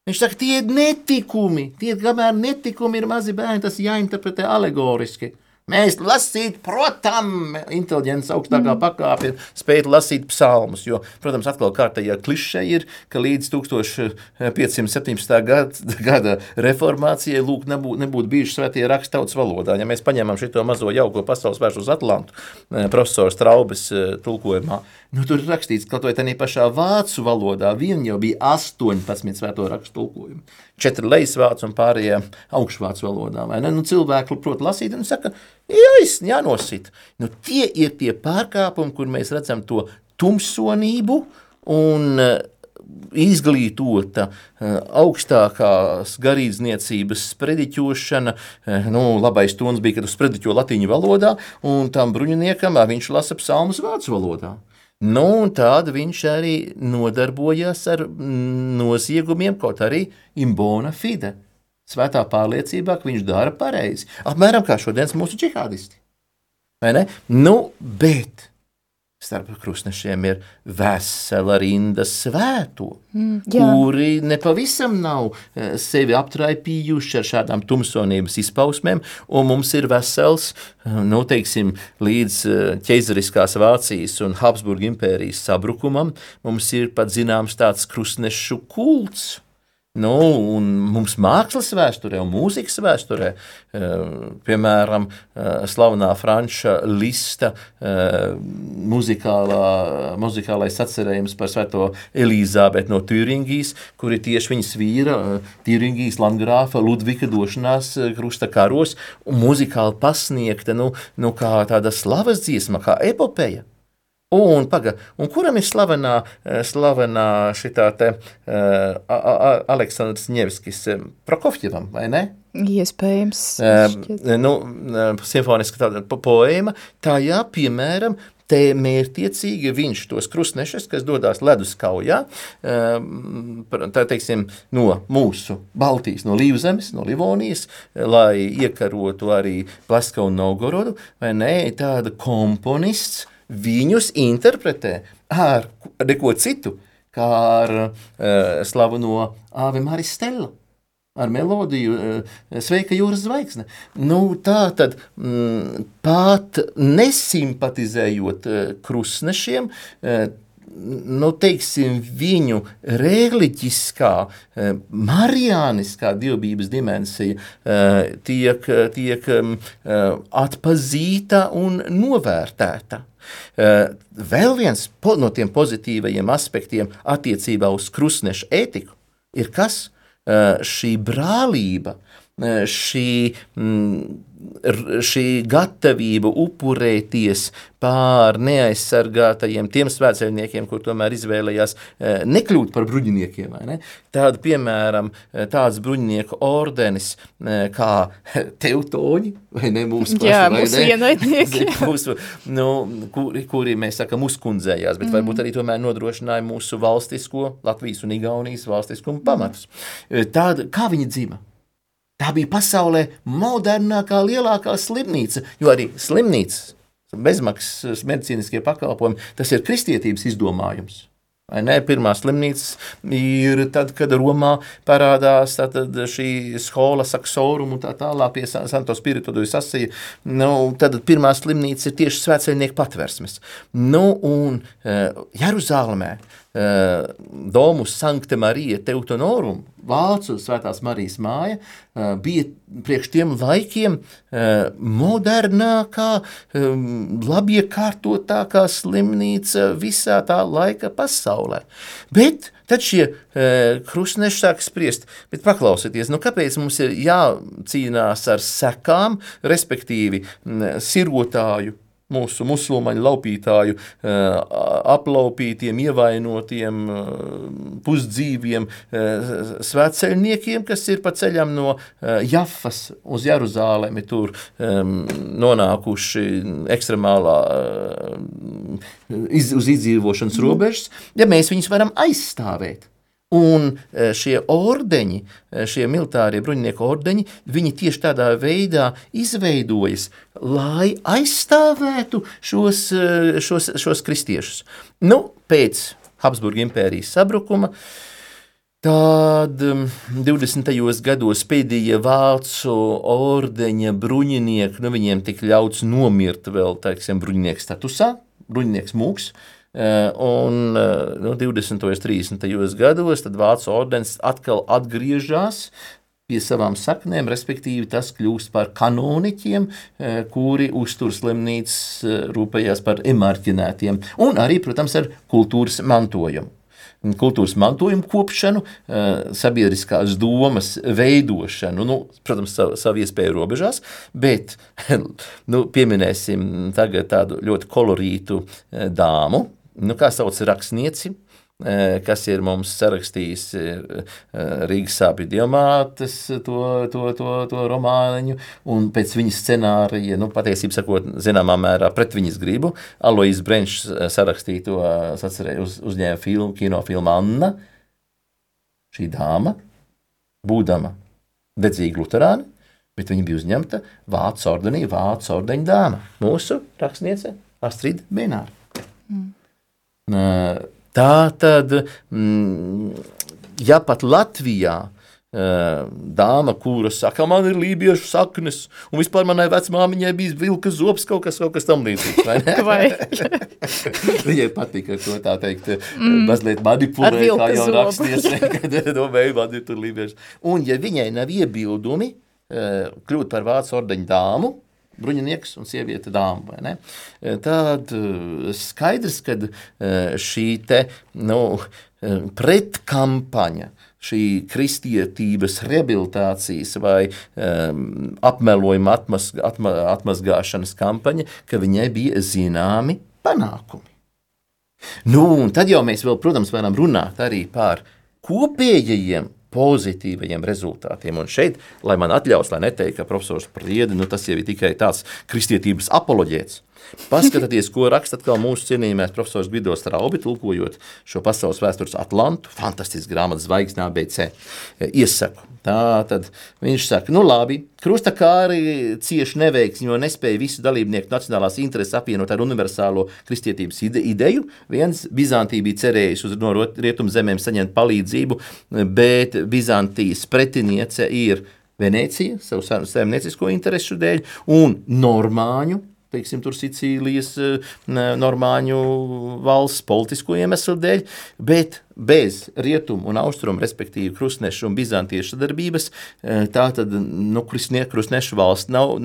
Viņš saka, tie ir netikumi, tie kamēr netikumi ir mazi bērni, tas jāinterpretē alegoriski. Mēs lasīt, protams, inteliģents augstākā mm. pakāpe ir spēt lasīt psalmus, jo, protams, atkal kārtējā klišē ir, ka līdz 1517. gada, gada reformācijai lūk nebūtu nebūt bijuši svētie raksti tautas valodā. Ja mēs paņemam šito mazo jauko pasaules vēršu uz Atlantu, eh, profesors Traubes eh, tulkojumā, nu tur rakstīts, kaut vai tādā pašā vācu valodā, vien jau bija 18 svēto rakstu tulkojumi. Četri lejas un pārējie augšvācu valodā. Nu, cilvēki prot lasīt un saka, jāiz, jānosit. Nu, tie ir tie pārkāpumi, kur mēs redzam to tumsonību un eh, izglītota eh, augstākās garīdzniecības sprediķošana. eh, Nu, labais tons bija, kad uz sprediķo latīņu valodā, un tam bruņiniekam viņš lasa psalmus vācu valodā. Nu, tāda viņš arī nodarbojās ar noziegumiem, kaut arī imbona fide. Svētā pārliecībā, ka viņš dara pareizi. Apmēram kā šodienas mūsu džihādisti. Nu, bet starp krustnešiem ir vesela rinda svēto, mm, jā. kuri nepavisam nav eh, sevi aptraipījuši ar šādām tumsonības izpausmēm, un mums ir vesels, eh, nu, teiksim, līdz eh, ķeizariskās Vācijas un Habsburga impērijas sabrukumam, mums ir pat zināms tāds krustnešu kults. Nu, un mums mākslas vēsturē un mūzikas vēsturē, eh, piemēram, eh, slavenā franča lista, eh, muzikālā, muzikālais atcerējums par svēto Elīzābetu no Tūringijas, kur ir tieši viņas vīra, Tūringijas landgrāfa Ludvika došanās krusta karos, un muzikāli pasniegta, nu, nu kā tāda slavas dziesma, kā epopeja. Un, paga, un kuram ir slavenā, eh, slavenā šitā te uh, Aleksandrs Ņevskis Prokofjevam, vai ne? Iespējams. Uh, nu, simfoniska tāda poēma, tajā, piemēram, te mērķiecīgi viņš tos krustnešus, kas dodas leduskaujā, tā teiksim, no mūsu Baltijas, no Līvzemes, no Livonijas, lai iekarotu arī Plaska un Novgorodu, vai ne, tāda komponists, viņus interpretē ar neko citu, kā ar uh, slaveno Ave Maris Stella. Ar melodiju, uh, sveika jūras zvaigzne. Nu, tā tad mm, pat nesimpatizējot uh, krustnešiem, uh, nu, teiksim, viņu reliģiskā, marijāniskā dievbijības dimensija tiek, tiek atpazīta un novērtēta. Eh, vēl viens no tiem pozitīvajiem aspektiem attiecībā uz krustneša ētiku ir kas? Eh, šī brālība, šī, mm, šī gatavība upurēties pār neaizsargātajiem tiem svētceļniekiem, kur tomēr izvēlējās nekļūt par bruņiniekiem. Ne? Tāda, piemēram, tāds bruņinieku ordenis kā teutoņi, vai ne mūsu paši, Jā, mūsu ienaidnieki. mūsu, nu, kuri, kuri mēs sakam uzkundzējās, bet mm. varbūt arī tomēr nodrošināja mūsu valstisko, Latvijas un Igaunijas valstiskumu pamatus. Tāda, kā viņi dzima? Tā bija pasaulē modernākā, lielākā slimnīca, jo arī slimnīcas, bezmaksas medicīniskie pakalpojumi, tas ir kristietības izdomājums. Vai ne? Pirmā slimnīca ir tad, kad Romā parādās šī skola, saksorum un tā tālāk pie Santo Spiritu sasīja. Nu, tad pirmā slimnīca ir tieši svētceļnieku patversmes. Nu, un Jeruzālēmē uh, Domus Sankte Marija Teutonorum, Vācu svētās Marijas māja, uh, bija priekš tiem laikiem uh, modernākā, labiekārtotākā slimnīca visā tā laika pasaulē. Bet tad šie krustneši sāk spriest, bet paklausieties, nu kāpēc mums ir jācīnās ar sekām, respektīvi sirotāju mūsu musulmaņu laupītāju aplaupītiem, ievainotiem, pusdzīviem svētceļniekiem, kas ir pa ceļam no Jafas uz Jeruzālemi, tur nonākuši ekstremālā uz izdzīvošanas robežas, ja mēs viņus varam aizstāvēt. Un šie ordeņi, šie militārie bruņinieku ordeņi, viņi tieši tādā veidā izveidojas, lai aizstāvētu šos, e, šos, šos kristiešus. Nu, pēc Habsburga impērijas sabrukuma Tad 20. gados pēdējie vācu ordeņa bruņinieki, nu viņiem tika ļauts nomirt vēl, teiksim, bruņinieka statusā, bruņinieks mūks, Eh, un eh, nu, 20. un 30. gados Vācu ordenis atkal atgriežas pie savām saknēm, respektīvi tas kļūst par kanoniķiem, eh, kuri uztur slimnīcas, rūpējās par emarķinētiem, un arī, protams, ar kultūras mantojumu. Kultūras mantojuma kopšanu, sabiedriskās domas veidošanu, nu, protams, savu, savu iespēju robežās, bet nu, pieminēsim tagad tādu ļoti kolorītu dāmu, nu, kā sauc rakstnieci, kas ir mums sarakstījis Rīgas sāpju diamātes to, to, to, to romāniņu, un pēc viņas scenārija, nu, patiesībā sakot, zināmā mērā pret viņas gribu, Alois Brenčs sarakstīja to, atcerēju, uz, uzņēma filmu, kinofilmu Anna, šī dāma, būdama dedzīga luterāna, bet viņa bija uzņemta Vācu ordenī, Vācu ordeņa dāma, mūsu rakstniece Astrid Bināra. Mm. Tā tad, mm, ja pat Latvijā dāma, kura saka, man ir lībiešu saknes, un vispār manai vecmāmiņai bija vilka zobs, kaut kas, kaut kas tam līdzīgs, vai ne? vai? Viņai patika to tā teikt, mm. mazliet manipulēt, kā jau raksties, kad domēju, man ir tur lībiešu. Un ja viņai nav iebildumi kļūt par vācu ordeņu dāmu, bruņinieks un sieviete dāma. E, tad e, skaidrs, ka e, šī te, nu, pretkampaņa, šī kristietības rehabilitācijas vai um, apmelojuma atmaz, atma, atmazgāšanas kampaņa, ka viņai bija zināmi panākumi. Nu, un tad jau mēs vēl, protams, varam runāt arī par kopējiem pozitīvajiem rezultātiem. Un šeit, lai man atļaus, lai neteikt, ka profesors Priedi, nu tas jau ir tikai tāds kristietības apoloģēts. Paskatieties, ko raksta mūsu cienījamais profesors Gvido Straubi, tulkojot šo pasaules vēstures Atlantu, fantastisks grāmatas zvaigznā ABC. Iesaku. Tā tad viņš saka, nu labi, krustakāri cieši neveiksmi, jo nespēja visu dalībnieku nacionālās intereses apvienot ar universālo kristietības ide ideju. Viens, Bizantija bija cerējusi uz no rietumu zemēm saņemt palīdzību, bet Bizantijas pretiniece ir Venecija, savu saimniecisko interesu dēļ, un Normāņu teiksim, tur Sicīlijas eh, normāņu valsts politisko iemeslu dēļ, bet bez rietumu un austrumu, respektīvi krustnešu un bizantiešu sadarbības, eh, tā tad, nu, krustnešu valsts nav,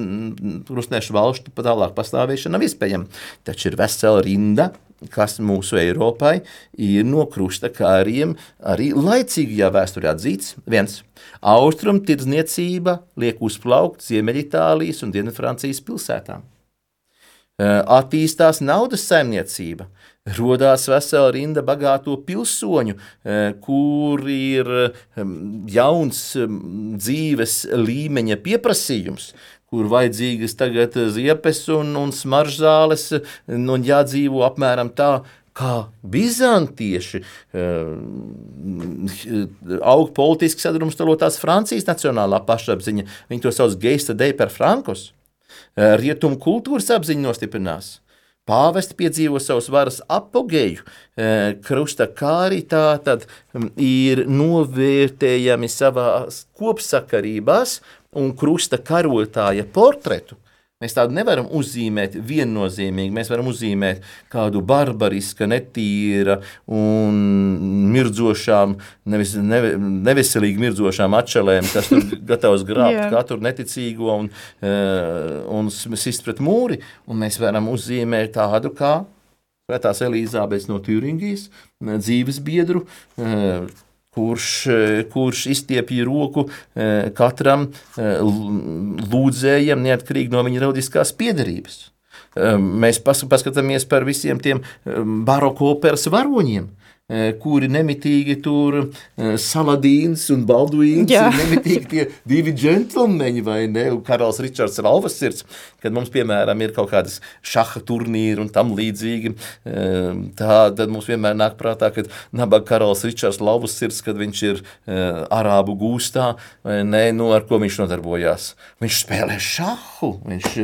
krustnešu valstu tālāk pastāvēšana nav iespējama. Taču ir vesela rinda kas mūsu Eiropai ir no krusta kāriem arī laicīgajā vēsturē atzīts. Viens - austrumu tirdzniecība liek uzplaukt Ziemeļitālijas un Dienvidfrancijas pilsētām. Attīstās naudas saimniecība. Rodās vesela rinda bagāto pilsoņu, kur ir jauns dzīves līmeņa pieprasījums, kur vajadzīgas tagad ziepes un, un smaržzāles, un jādzīvo apmēram tā, kā bizantieši aug politiski sadrumstalotās Francijas nacionālā pašapziņa. Viņi to sauc geista dei per frankos. Eh, rietumu kultūras apziņa nostiprinās. Pāvests piedzīvo savus varas apogēju, eh, krusta kārī tā tad mm, ir novērtējami savās kopsakarībās un krusta karotāja portretu Mēs tādu nevaram uzzīmēt viennozīmīgi. Mēs varam uzzīmēt kādu barbarisku, netīru un mirdzošām, nevis, neve, neveselīgi mirdzošām atšķelēm, kas tur gatavs grābt katru neticīgo un, uh, un sist pret mūri. Un mēs varam uzzīmēt tādu kā Svētās Elīzabetes no Turingijas dzīves biedru. Kurš, eh, kurš izstiepja roku eh, katram eh, lūdzējam, neatkarīgi no viņa reliģiskās piedarības. Mēs paskatāmies par visiem tiem baroko operas varoņiem, kuri nemitīgi tur eh, Saladīns un Balduīns ir nemitīgi tie divi džentlmeņi, vai ne? Un karalis Ričards Ralvas sirds, kad mums, piemēram, ir kaut kādas šaha turnīri un tam līdzīgi, eh, tā, tad mums vienmēr nāk prātā, kad nabaga karalis Ričards Ralvas sirds, kad viņš ir arābu gūstā, vai ne, nu, ar ko viņš nodarbojās. Viņš spēlē šahu, viņš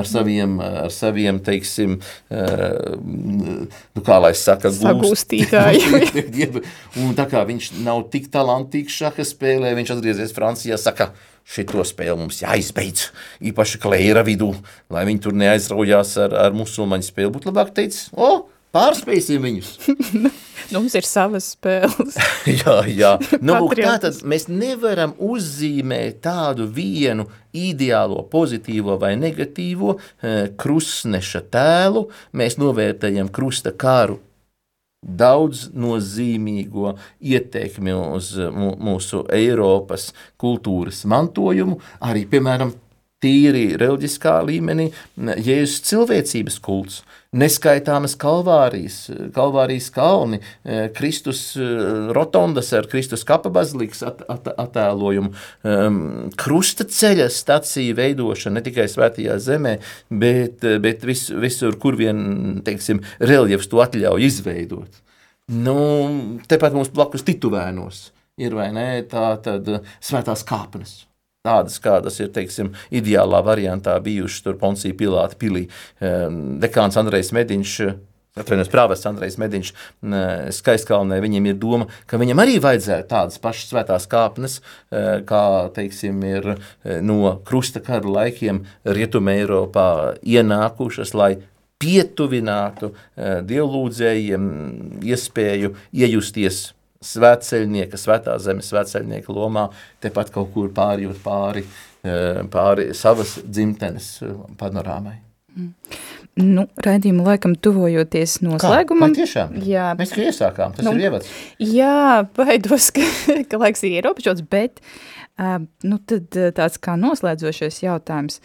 ar saviem, ar saviem teiksim, nu, kā lai saka, gūstītāji. un tā kā viņš nav tik talantīgs šaha spēlē, viņš atgriezies Francijā, saka, šito spēli mums jāizbeidz, īpaši klēra vidū, lai viņi tur neaizraujās ar, ar musulmaņu spēli. Būtu labāk teicis, o, pārspēsim viņus. Nu, mums ir savas spēles. jā, jā. Nu, tātad mēs nevaram uzzīmēt tādu vienu ideālo, pozitīvo vai negatīvo eh, krustneša tēlu. Mēs novērtējam krusta kāru daudz nozīmīgo ietekmi uz mūsu Eiropas kultūras mantojumu, arī, piemēram, tīri reliģiskā līmenī, Jēzus cilvēcības kults, neskaitāmas kalvārijas, kalvārijas kalni, Kristus rotondas ar Kristus kapa bazilikas at, at, attēlojumu, um, krusta ceļa stacija veidošana ne tikai svētajā zemē, bet, bet vis, visur, kur vien, teiksim, reljefs to atļauj izveidot. Nu, tepat mums blakus tituvēnos ir, vai ne, tā tad svētās kāpnes tādas, kādas ir teiksim, ideālā variantā bijušas Poncija Pilāta pilī. Ehm, dekāns Andrejs Mediņš. Atvainojos, prāvests Andrejs Mediņš, skaistkalnē, viņiem ir doma, ka viņam arī vajadzētu tādas pašas svētās kāpnes, e, kā, teiksim, ir e, no krusta kara laikiem Rietumē Eiropā ienākušas, lai pietuvinātu e, dievlūdzējiem iespēju iejusties svētceļnieka, svētā zemes svētceļnieka lomā, tepat kaut kur pārjūt pāri, eh, pāri savas dzimtenes eh, panorāmai. Mm. Nu, raidījumu laikam tuvojoties noslēgumam. Kā? Tiešām? Jā. Mēs tikai iesākām, tas nu, ir ievads. Jā, baidos, ka, ka laiks ir ierobežots, bet uh, nu, tad tāds kā noslēdzošais jautājums.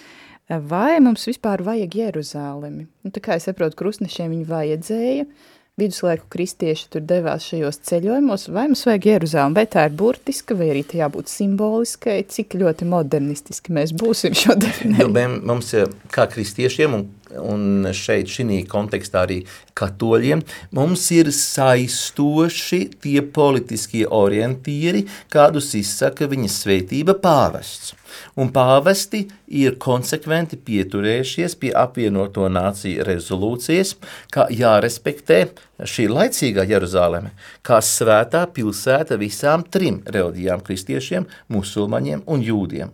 Vai mums vispār vajag Jeruzālemi? Nu, tā kā es saprotu, krustnešiem viņi vajadzēja, uh, viduslaiku kristieši tur devās šajos ceļojumos, vai mums vajag Jeruzāli, vai tā ir burtiska, vai arī tā jābūt simboliskai, cik ļoti modernistiski mēs būsim šo definējumu. Nu, mums, kā kristiešiem, un, un šeit šī kontekstā arī katoļiem, mums ir saistoši tie politiskie orientīri, kādus izsaka viņa svētība pāvests. Un pāvesti ir konsekventi pieturējušies pie apvienoto nāciju rezolūcijas, ka jārespektē šī laicīgā Jeruzaleme kā svētā pilsēta visām trim reliģijām - kristiešiem, musulmaņiem un jūdiem.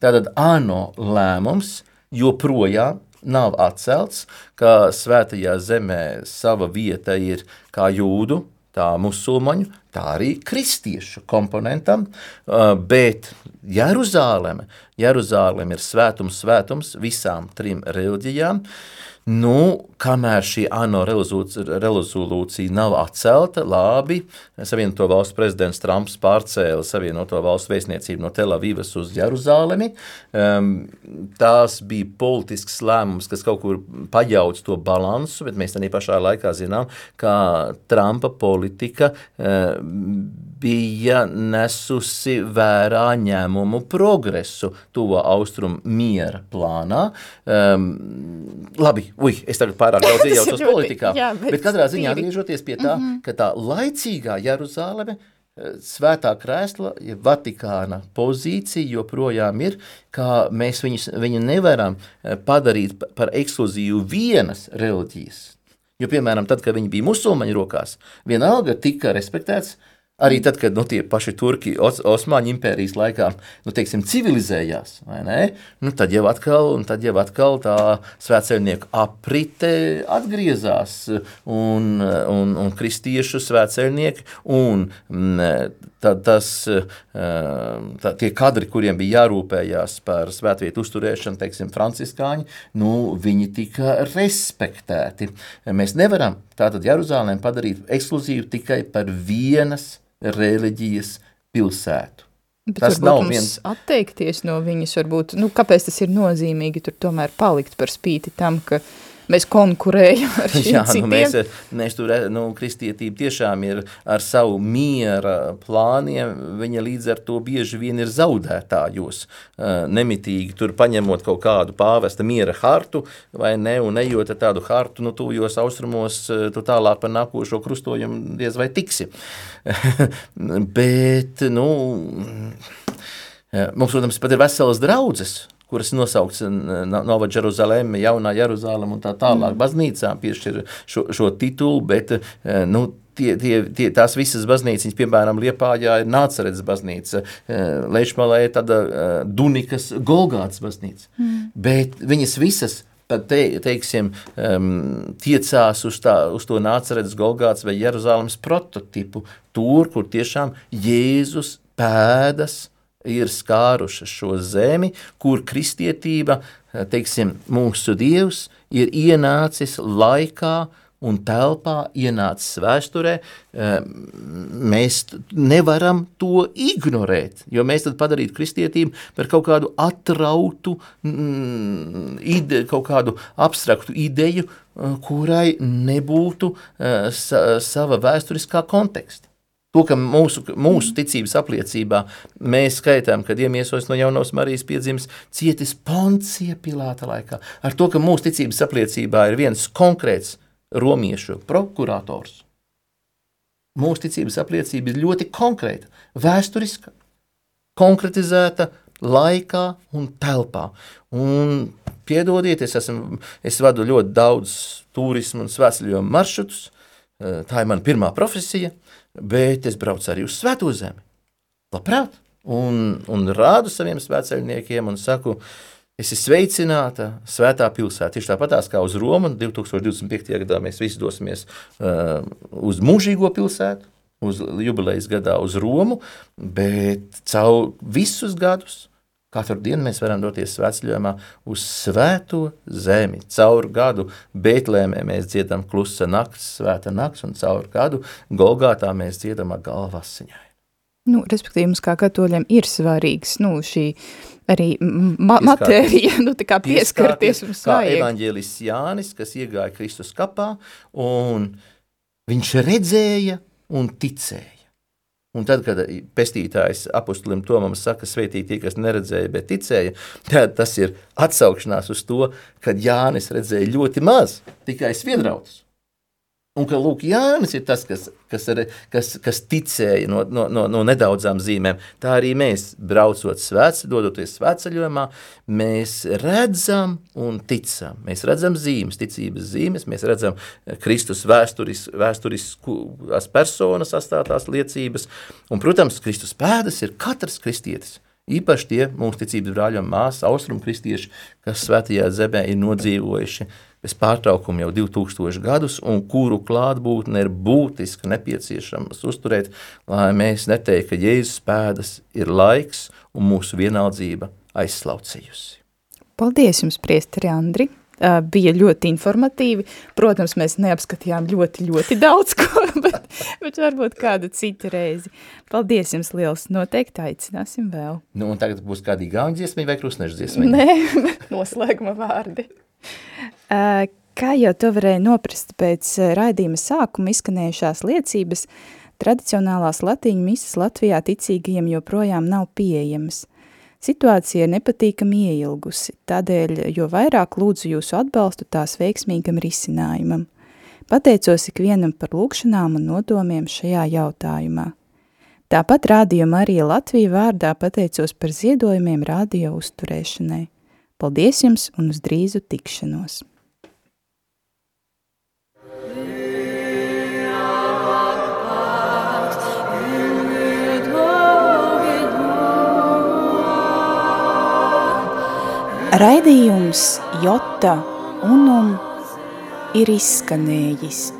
Tātad ANO lēmums joprojām nav atcelts, ka svētajā zemē sava vieta ir kā jūdu, tā musulmaņu, tā arī kristiešu komponentam, bet Jeruzāleme, Jeruzāleme ir svētums, svētums visām trim reliģijām, Nu, kamēr šī ANO rezolūcija nav atcelta, labi, Savienoto valstu prezidents Trumps pārcēla Savienoto valstu vēstniecību no Telavivas uz Jeruzālemi. Um, tās bija politisks lēmums, kas kaut kur pajauc to balansu, bet mēs arī pašā laikā zinām, ka Trumpa politika um, bija nesusi vērā ņēmumu progresu tuvo austrumu miera plānā. Um, labi, ui, es tagad pārāk daudz iejaucos politikā, jā, bet, bet katrā ziņā atgriežoties pie tā, mm -hmm. ka tā laicīgā Jeruzāleme eh, svētā krēsla, ja Vatikāna pozīcija joprojām ir, ka mēs viņus, viņu nevaram eh, padarīt par ekskluzīvu vienas reliģijas. Jo, piemēram, tad, kad viņi bija musulmaņu rokās, vienalga tika respektēts Arī tad, kad nu, tie paši turki Os Osmaņu impērijas laikā nu, teiksim, civilizējās, nu, tad, jau atkal, tad jau atkal tā svētceļnieku aprite atgriezās un, un, un kristiešu svētceļnieki un tad tas, tā, tie kadri, kuriem bija jārūpējās par svētvietu uzturēšanu, teiksim, franciskāņi, nu, viņi tika respektēti. Mēs nevaram tātad Jeruzālēm padarīt ekskluzīvu tikai par vienas reliģijas pilsētu. Bet tas nav viens atteikties no viņas, varbūt, nu, kāpēc tas ir nozīmīgi tur tomēr palikt par spīti tam, ka mēs konkurējam ar šiem Jā, citiem. Nu mēs, mēs tur, nu, kristietība tiešām ir ar savu miera plāniem, viņa līdz ar to bieži vien ir zaudētājos, nemitīgi tur paņemot kaut kādu pāvesta miera hartu, vai ne, un ejot ar tādu hartu, nu, tuvjos austrumos, tu tālāk par nākošo krustojumu diez vai tiksi. Bet, nu, mums, protams, pat ir veselas draudzes, kuras nosaukts Nova Jeruzaleme, Jaunā Jeruzalem un tā tālāk. Mm. Baznīcām piešķir šo, šo titulu, bet eh, nu, tie, tie, tie, tās visas baznīcas, piemēram, Liepājā ir Nācerets baznīca, eh, Leišmalē ir tāda eh, Dunikas Golgāts baznīca, mm. bet viņas visas te, teiksim, um, tiecās uz, tā, uz to nācerets Golgāts vai Jeruzalemes prototipu, tur, kur tiešām Jēzus pēdas ir skārušas šo zemi, kur kristietība, teiksim, mūsu dievs ir ienācis laikā un telpā, ienācis vēsturē, mēs nevaram to ignorēt, jo mēs tad padarītu kristietību par kaut kādu atrautu, mm, ide, kaut kādu abstraktu ideju, kurai nebūtu sava vēsturiskā konteksta. To, ka mūsu, mūsu ticības apliecībā mēs skaitām, kad iemiesos no jaunās Marijas piedzimis cietis Poncija Pilāta laikā, ar to, ka mūsu ticības apliecībā ir viens konkrēts romiešu prokurators. Mūsu ticības apliecība ir ļoti konkrēta, vēsturiska, konkretizēta laikā un telpā. Un, piedodiet, es, esmu, es vadu ļoti daudz turismu un svētceļojumu maršrutus, tā ir mana pirmā profesija – bet es braucu arī uz Svēto zemi. Labprāt! Un, un rādu saviem svētceļniekiem un saku, es esmu sveicināta svētā pilsētā. Tieši tāpatās kā uz Romu, 2025. gadā mēs visi dosimies uh, uz mūžīgo pilsētu, uz jubilejas gadā uz Romu, bet caur visus gadus Katru dienu mēs varam doties svētceļojumā uz svēto zemi. Caur gadu Betlēmē mēs dziedam klusa nakts, svēta nakts, un caur gadu Golgātā mēs dziedam ar galvu asiņai. Nu, respektīvi, mums kā katoļiem ir svarīgs nu, šī arī ma Pieskārties. matērija, nu, tā kā pieskarties mums vajag. Kā evaņģēlis Jānis, kas iegāja Kristus kapā un Viņš redzēja un ticēja. Un tad, kad pestītājs apustulim Tomam saka, sveitīt tie, kas neredzēja, bet ticēja, tad tas ir atsaukšanās uz to, kad Jānis redzēja ļoti maz, tikai sviedrautus. Un ka Lūk, Jānis ir tas, kas, kas, ar, kas, kas ticēja no, no, no, no nedaudzām zīmēm. Tā arī mēs, braucot svēts, dodoties svētceļojumā, mēs redzam un ticam. Mēs redzam zīmes, ticības zīmes, mēs redzam Kristus vēsturis, vēsturiskas personas astātās liecības. Un, protams, Kristus pēdas ir katrs kristietis. Īpaši tie mūsu ticības brāļi un māsas, austrumu kristieši, kas svētajā zemē ir nodzīvojuši uh, bez pārtraukuma jau 2000 gadus, un kuru klātbūtne ir būtiski nepieciešams uzturēt, lai mēs neteiktu, ka Jēzus pēdas ir laiks un mūsu vienaldzība aizslaucījusi. Paldies jums, priesteri Andri! Bija ļoti informatīvi. Protams, mēs neapskatījām ļoti, ļoti daudz ko, bet, bet varbūt kādu citu reizi. Paldies jums liels, noteikti aicināsim vēl. Nu, un tagad būs kādi gauņu dziesmiņi vai krusnešu dziesmiņi? Nē, noslēguma vārdi. Kā jau to varēja noprast pēc raidījuma sākuma izskanējušās liecības, tradicionālās latīņu misas Latvijā ticīgajiem joprojām nav pieejamas. Situācija ir nepatīkami ieilgusi, tādēļ jo vairāk lūdzu jūsu atbalstu tās veiksmīgam risinājumam. Pateicos ikvienam par lūkšanām un nodomiem šajā jautājumā. Tāpat Rādio Marija Latvija vārdā pateicos par ziedojumiem radio uzturēšanai. Paldies jums un uz drīzu tikšanos! Raidījums Jota Unum ir izskanējis.